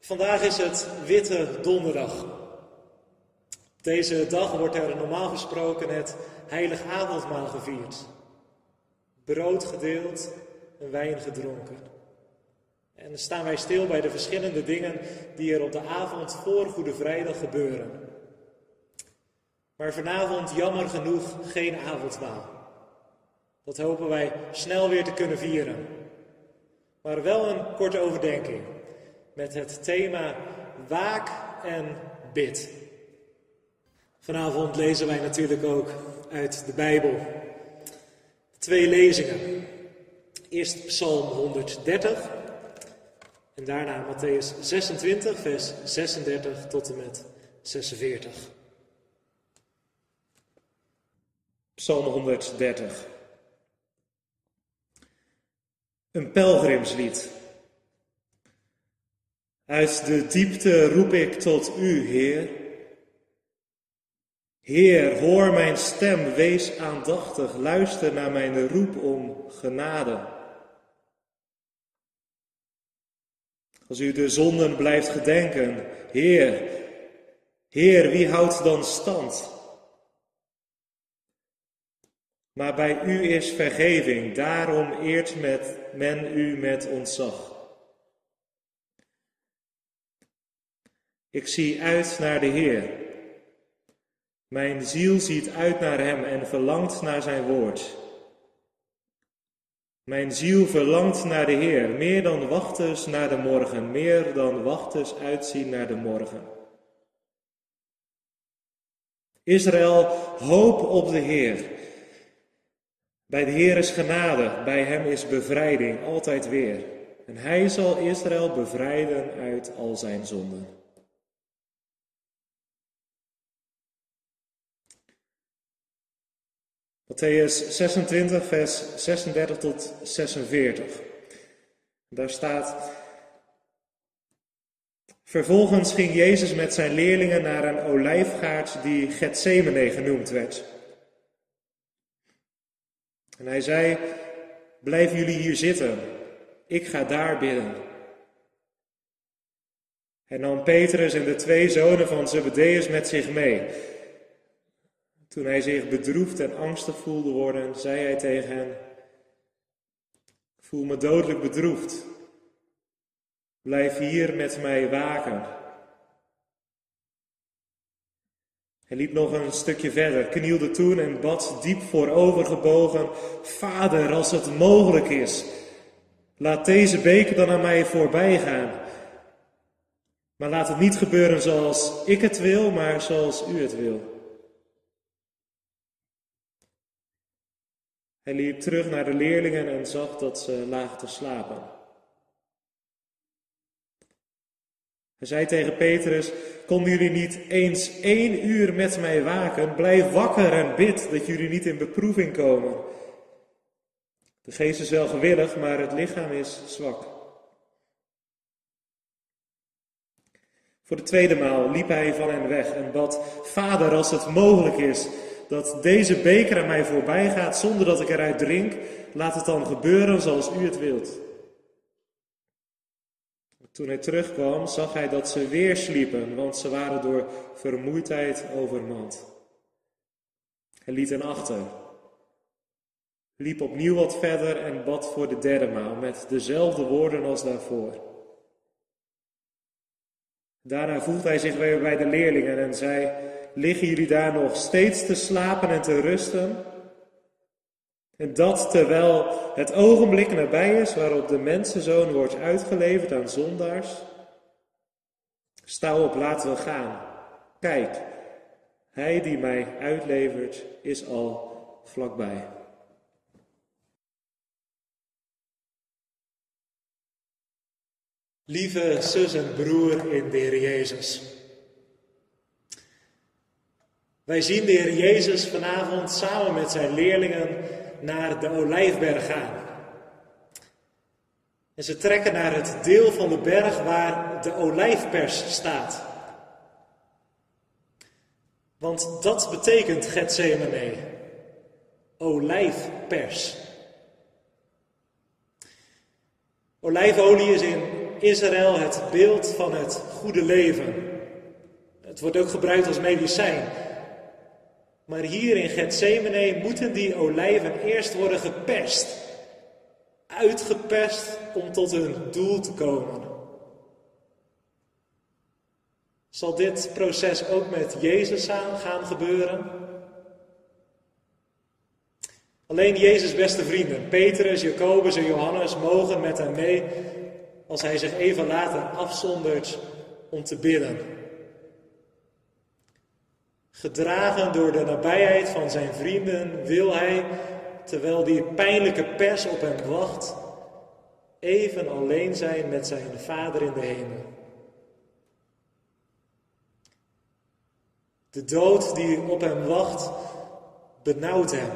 Vandaag is het Witte Donderdag. Deze dag wordt er normaal gesproken het Heilig Avondmaal gevierd. Brood gedeeld en wijn gedronken. En dan staan wij stil bij de verschillende dingen die er op de avond voor Goede Vrijdag gebeuren. Maar vanavond jammer genoeg geen avondmaal. Dat hopen wij snel weer te kunnen vieren. Maar wel een korte overdenking met het thema Waak en bid. Vanavond lezen wij natuurlijk ook uit de Bijbel. Twee lezingen. Eerst Psalm 130 en daarna Matthäus 26, vers 36 tot en met 46. Psalm 130. Een pelgrimslied. Uit de diepte roep ik tot u, Heer. Heer, hoor mijn stem, wees aandachtig, luister naar mijn roep om genade. Als u de zonden blijft gedenken, Heer, Heer, wie houdt dan stand? Maar bij u is vergeving, daarom eert met men u met ontzag. Ik zie uit naar de Heer. Mijn ziel ziet uit naar Hem en verlangt naar Zijn woord. Mijn ziel verlangt naar de Heer, meer dan wachters naar de morgen, meer dan wachters uitzien naar de morgen. Israël, hoop op de Heer. Bij de Heer is genade, bij Hem is bevrijding, altijd weer. En Hij zal Israël bevrijden uit al zijn zonden. Matthäus 26, vers 36 tot 46. Daar staat. Vervolgens ging Jezus met zijn leerlingen naar een olijfgaard die Gethsemane genoemd werd. En hij zei: Blijven jullie hier zitten, ik ga daar bidden. En nam Petrus en de twee zonen van Zebedeus met zich mee. Toen hij zich bedroefd en angstig voelde worden, zei hij tegen hen: Ik voel me dodelijk bedroefd. Blijf hier met mij waken. Hij liep nog een stukje verder, knielde toen en bad diep voorovergebogen: Vader, als het mogelijk is, laat deze beker dan aan mij voorbij gaan. Maar laat het niet gebeuren zoals ik het wil, maar zoals u het wil. Hij liep terug naar de leerlingen en zag dat ze lagen te slapen. Hij zei tegen Petrus: Konden jullie niet eens één uur met mij waken? Blijf wakker en bid dat jullie niet in beproeving komen. De geest is wel gewillig, maar het lichaam is zwak. Voor de tweede maal liep hij van hen weg en bad: Vader, als het mogelijk is, dat deze beker aan mij voorbij gaat zonder dat ik eruit drink, laat het dan gebeuren zoals u het wilt. Toen hij terugkwam, zag hij dat ze weer sliepen, want ze waren door vermoeidheid overmand. Hij liet hen achter, liep opnieuw wat verder en bad voor de derde maal met dezelfde woorden als daarvoor. Daarna voegde hij zich weer bij de leerlingen en zei: liggen jullie daar nog steeds te slapen en te rusten? En dat terwijl het ogenblik nabij is waarop de mensenzoon wordt uitgeleverd aan zondaars? Sta op, laten we gaan. Kijk, hij die mij uitlevert is al vlakbij. Lieve zus en broer in de Heer Jezus. Wij zien de Heer Jezus vanavond samen met zijn leerlingen naar de Olijfberg gaan. En ze trekken naar het deel van de berg waar de olijfpers staat. Want dat betekent Gethsemane. Olijfpers. Olijfolie is in Israël het beeld van het goede leven. Het wordt ook gebruikt als medicijn. Maar hier in Gethsemane moeten die olijven eerst worden gepest. Uitgepest om tot hun doel te komen. Zal dit proces ook met Jezus gaan gebeuren? Alleen Jezus' beste vrienden, Petrus, Jacobus en Johannes, mogen met hem mee als hij zich even later afzondert om te bidden. Gedragen door de nabijheid van zijn vrienden wil hij, terwijl die pijnlijke pers op hem wacht, even alleen zijn met zijn Vader in de hemel. De dood die op hem wacht, benauwt hem.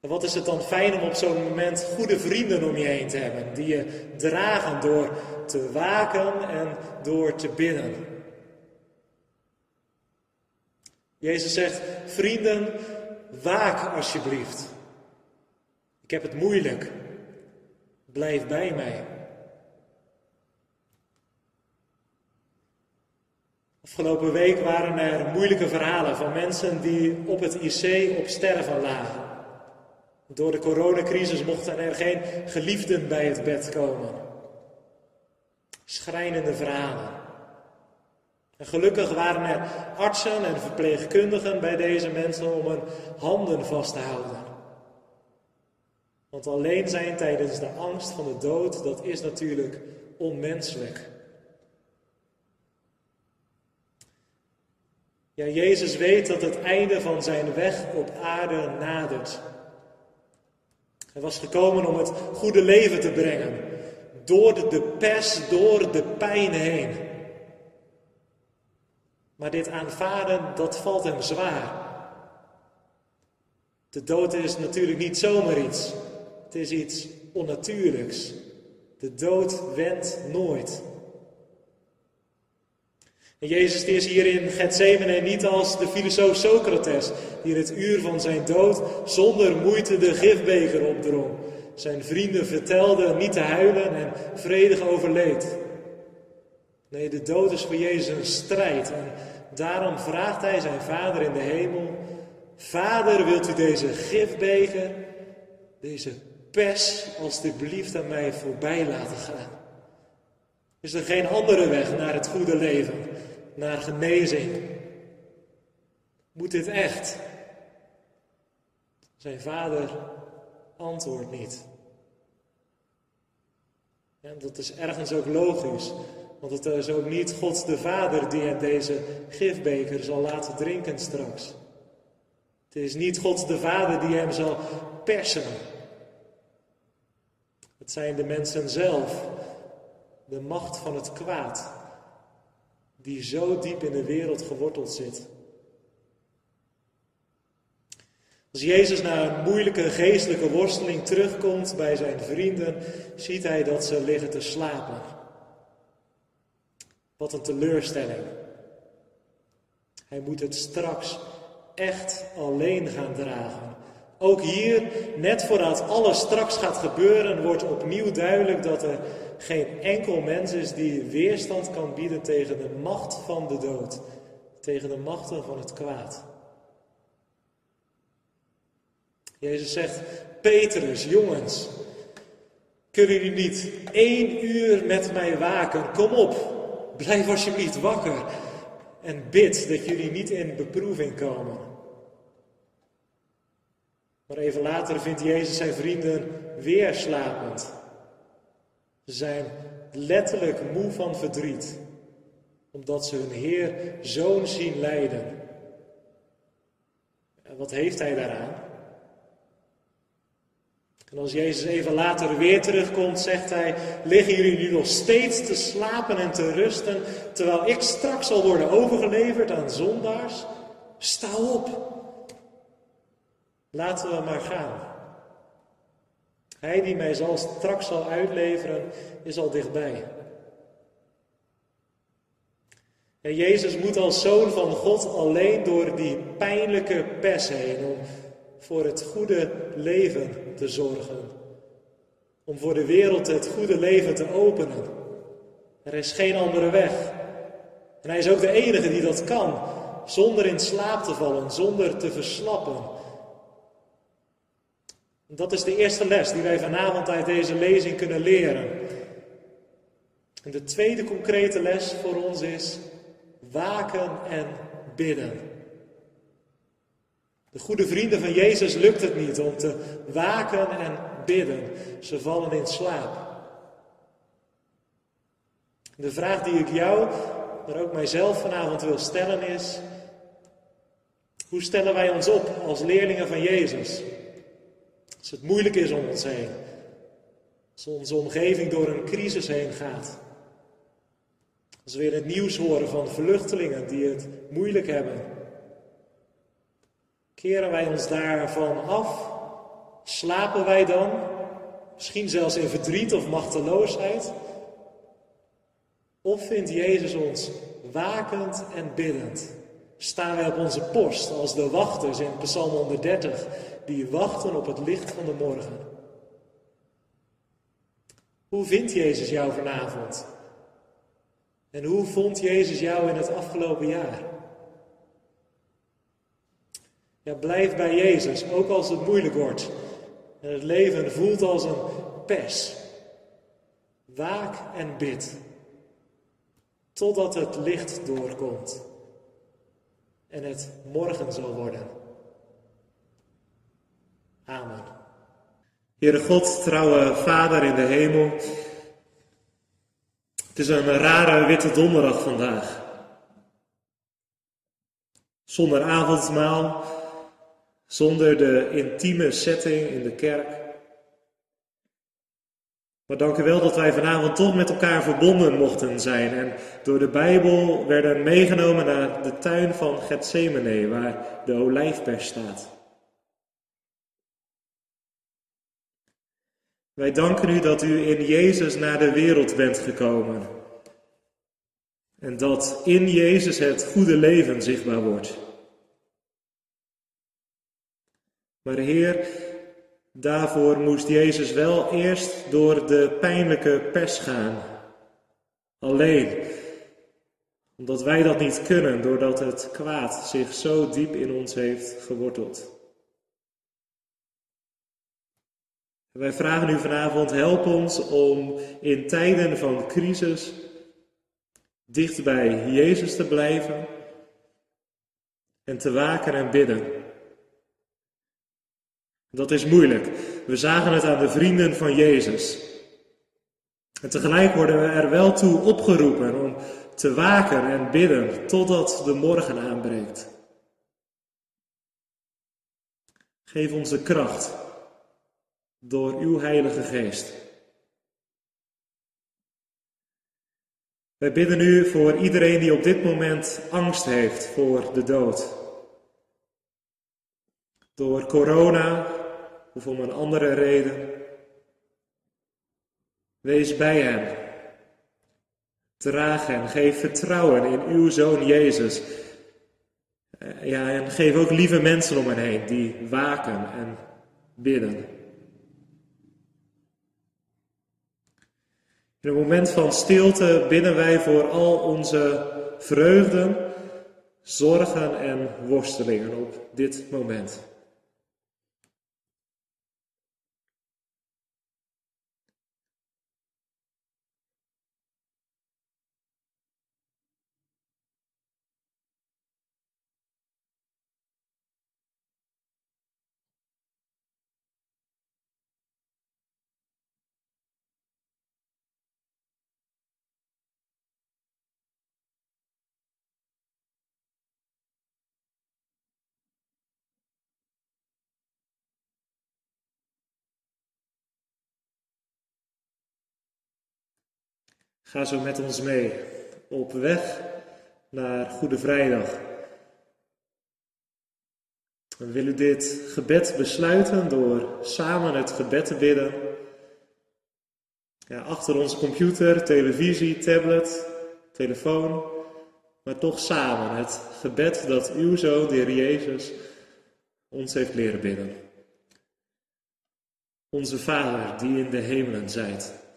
En wat is het dan fijn om op zo'n moment goede vrienden om je heen te hebben, die je dragen door te waken en door te bidden. Jezus zegt, vrienden, waak alsjeblieft. Ik heb het moeilijk. Blijf bij mij. Afgelopen week waren er moeilijke verhalen van mensen die op het IC op sterven lagen. Door de coronacrisis mochten er geen geliefden bij het bed komen. Schrijnende verhalen. En gelukkig waren er artsen en verpleegkundigen bij deze mensen om hun handen vast te houden. Want alleen zijn tijdens de angst van de dood, dat is natuurlijk onmenselijk. Ja, Jezus weet dat het einde van zijn weg op aarde nadert. Hij was gekomen om het goede leven te brengen. Door de pers, door de pijn heen. Maar dit aanvaarden, dat valt hem zwaar. De dood is natuurlijk niet zomaar iets. Het is iets onnatuurlijks. De dood wendt nooit. En Jezus is hier in Gethsemane niet als de filosoof Socrates, die in het uur van zijn dood zonder moeite de gifbeker opdrong. Zijn vrienden vertelden niet te huilen en vredig overleed. Nee, de dood is voor Jezus een strijd. En daarom vraagt hij zijn vader in de hemel: Vader, wilt u deze gifbeker, deze pers, alstublieft aan mij voorbij laten gaan? Is er geen andere weg naar het goede leven? naar genezing. Moet dit echt? Zijn vader antwoordt niet. En dat is ergens ook logisch, want het is ook niet God de Vader die hem deze gifbeker zal laten drinken straks. Het is niet God de Vader die hem zal persen. Het zijn de mensen zelf, de macht van het kwaad, die zo diep in de wereld geworteld zit. Als Jezus na een moeilijke geestelijke worsteling terugkomt bij zijn vrienden, ziet hij dat ze liggen te slapen. Wat een teleurstelling. Hij moet het straks echt alleen gaan dragen. Ook hier, net voordat alles straks gaat gebeuren, wordt opnieuw duidelijk dat er geen enkel mens is die weerstand kan bieden tegen de macht van de dood, tegen de machten van het kwaad. Jezus zegt, Petrus, jongens, kunnen jullie niet één uur met mij waken? Kom op, blijf alsjeblieft wakker en bid dat jullie niet in beproeving komen. Maar even later vindt Jezus zijn vrienden weer slapend. Ze zijn letterlijk moe van verdriet, omdat ze hun Heer zoon zien lijden. En wat heeft hij daaraan? En als Jezus even later weer terugkomt, zegt hij: Liggen jullie nu nog steeds te slapen en te rusten, terwijl ik straks zal worden overgeleverd aan zondaars? Sta op. Laten we maar gaan. Hij die mij zal, straks zal uitleveren, is al dichtbij. En Jezus moet als zoon van God alleen door die pijnlijke pers heen om voor het goede leven te zorgen. om voor de wereld het goede leven te openen. Er is geen andere weg. En hij is ook de enige die dat kan, zonder in slaap te vallen, zonder te verslappen. Dat is de eerste les die wij vanavond uit deze lezing kunnen leren. En de tweede concrete les voor ons is waken en bidden. De goede vrienden van Jezus lukt het niet om te waken en bidden. Ze vallen in slaap. De vraag die ik jou, maar ook mijzelf vanavond wil stellen is: hoe stellen wij ons op als leerlingen van Jezus? Als het moeilijk is om ons heen, als onze omgeving door een crisis heen gaat, als we in het nieuws horen van vluchtelingen die het moeilijk hebben, keren wij ons daarvan af? Slapen wij dan? Misschien zelfs in verdriet of machteloosheid? Of vindt Jezus ons wakend en biddend? Staan wij op onze post als de wachters in Psalm 130, die wachten op het licht van de morgen? Hoe vindt Jezus jou vanavond? En hoe vond Jezus jou in het afgelopen jaar? Ja, blijf bij Jezus, ook als het moeilijk wordt en het leven voelt als een pers. Waak en bid totdat het licht doorkomt en het morgen zal worden. Amen. Heere God, trouwe Vader in de hemel, het is een rare witte donderdag vandaag. Zonder avondmaal, zonder de intieme setting in de kerk. Maar dank u wel dat wij vanavond toch met elkaar verbonden mochten zijn en door de Bijbel werden meegenomen naar de tuin van Gethsemane, waar de olijfpers staat. Wij danken u dat u in Jezus naar de wereld bent gekomen. En dat in Jezus het goede leven zichtbaar wordt. Maar Heer, daarvoor moest Jezus wel eerst door de pijnlijke pers gaan. Alleen, omdat wij dat niet kunnen, doordat het kwaad zich zo diep in ons heeft geworteld. Wij vragen u vanavond, help ons om in tijden van crisis dicht bij Jezus te blijven en te waken en bidden. Dat is moeilijk. We zagen het aan de vrienden van Jezus. En tegelijk worden we er wel toe opgeroepen om te waken en bidden totdat de morgen aanbreekt. Geef ons de kracht door uw Heilige Geest. Wij bidden u voor iedereen die op dit moment angst heeft voor de dood. Door corona, of om een andere reden. Wees bij hem. Draag hem. Geef vertrouwen in uw zoon Jezus. Eh, ja, en geef ook lieve mensen om hen heen die waken en bidden. In een moment van stilte bidden wij voor al onze vreugden, zorgen en worstelingen op dit moment. Ga zo met ons mee op weg naar Goede Vrijdag. We willen dit gebed besluiten door samen het gebed te bidden. Ja, achter onze computer, televisie, tablet, telefoon, maar toch samen het gebed dat uw zoon, de Heer Jezus, ons heeft leren bidden. Onze Vader die in de hemelen zijt.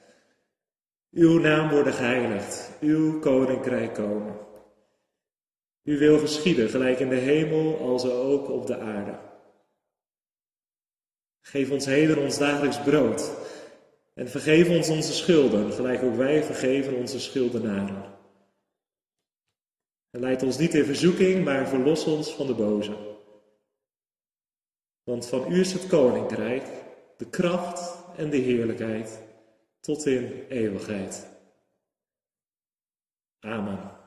Uw naam worden geheiligd, uw koninkrijk komen. Uw wil geschieden, gelijk in de hemel als ook op de aarde. Geef ons heden ons dagelijks brood en vergeef ons onze schulden, gelijk ook wij vergeven onze schuldenaren. En leid ons niet in verzoeking, maar verlos ons van de boze. Want van u is het koninkrijk, de kracht en de heerlijkheid tot in eeuwigheid. Amen.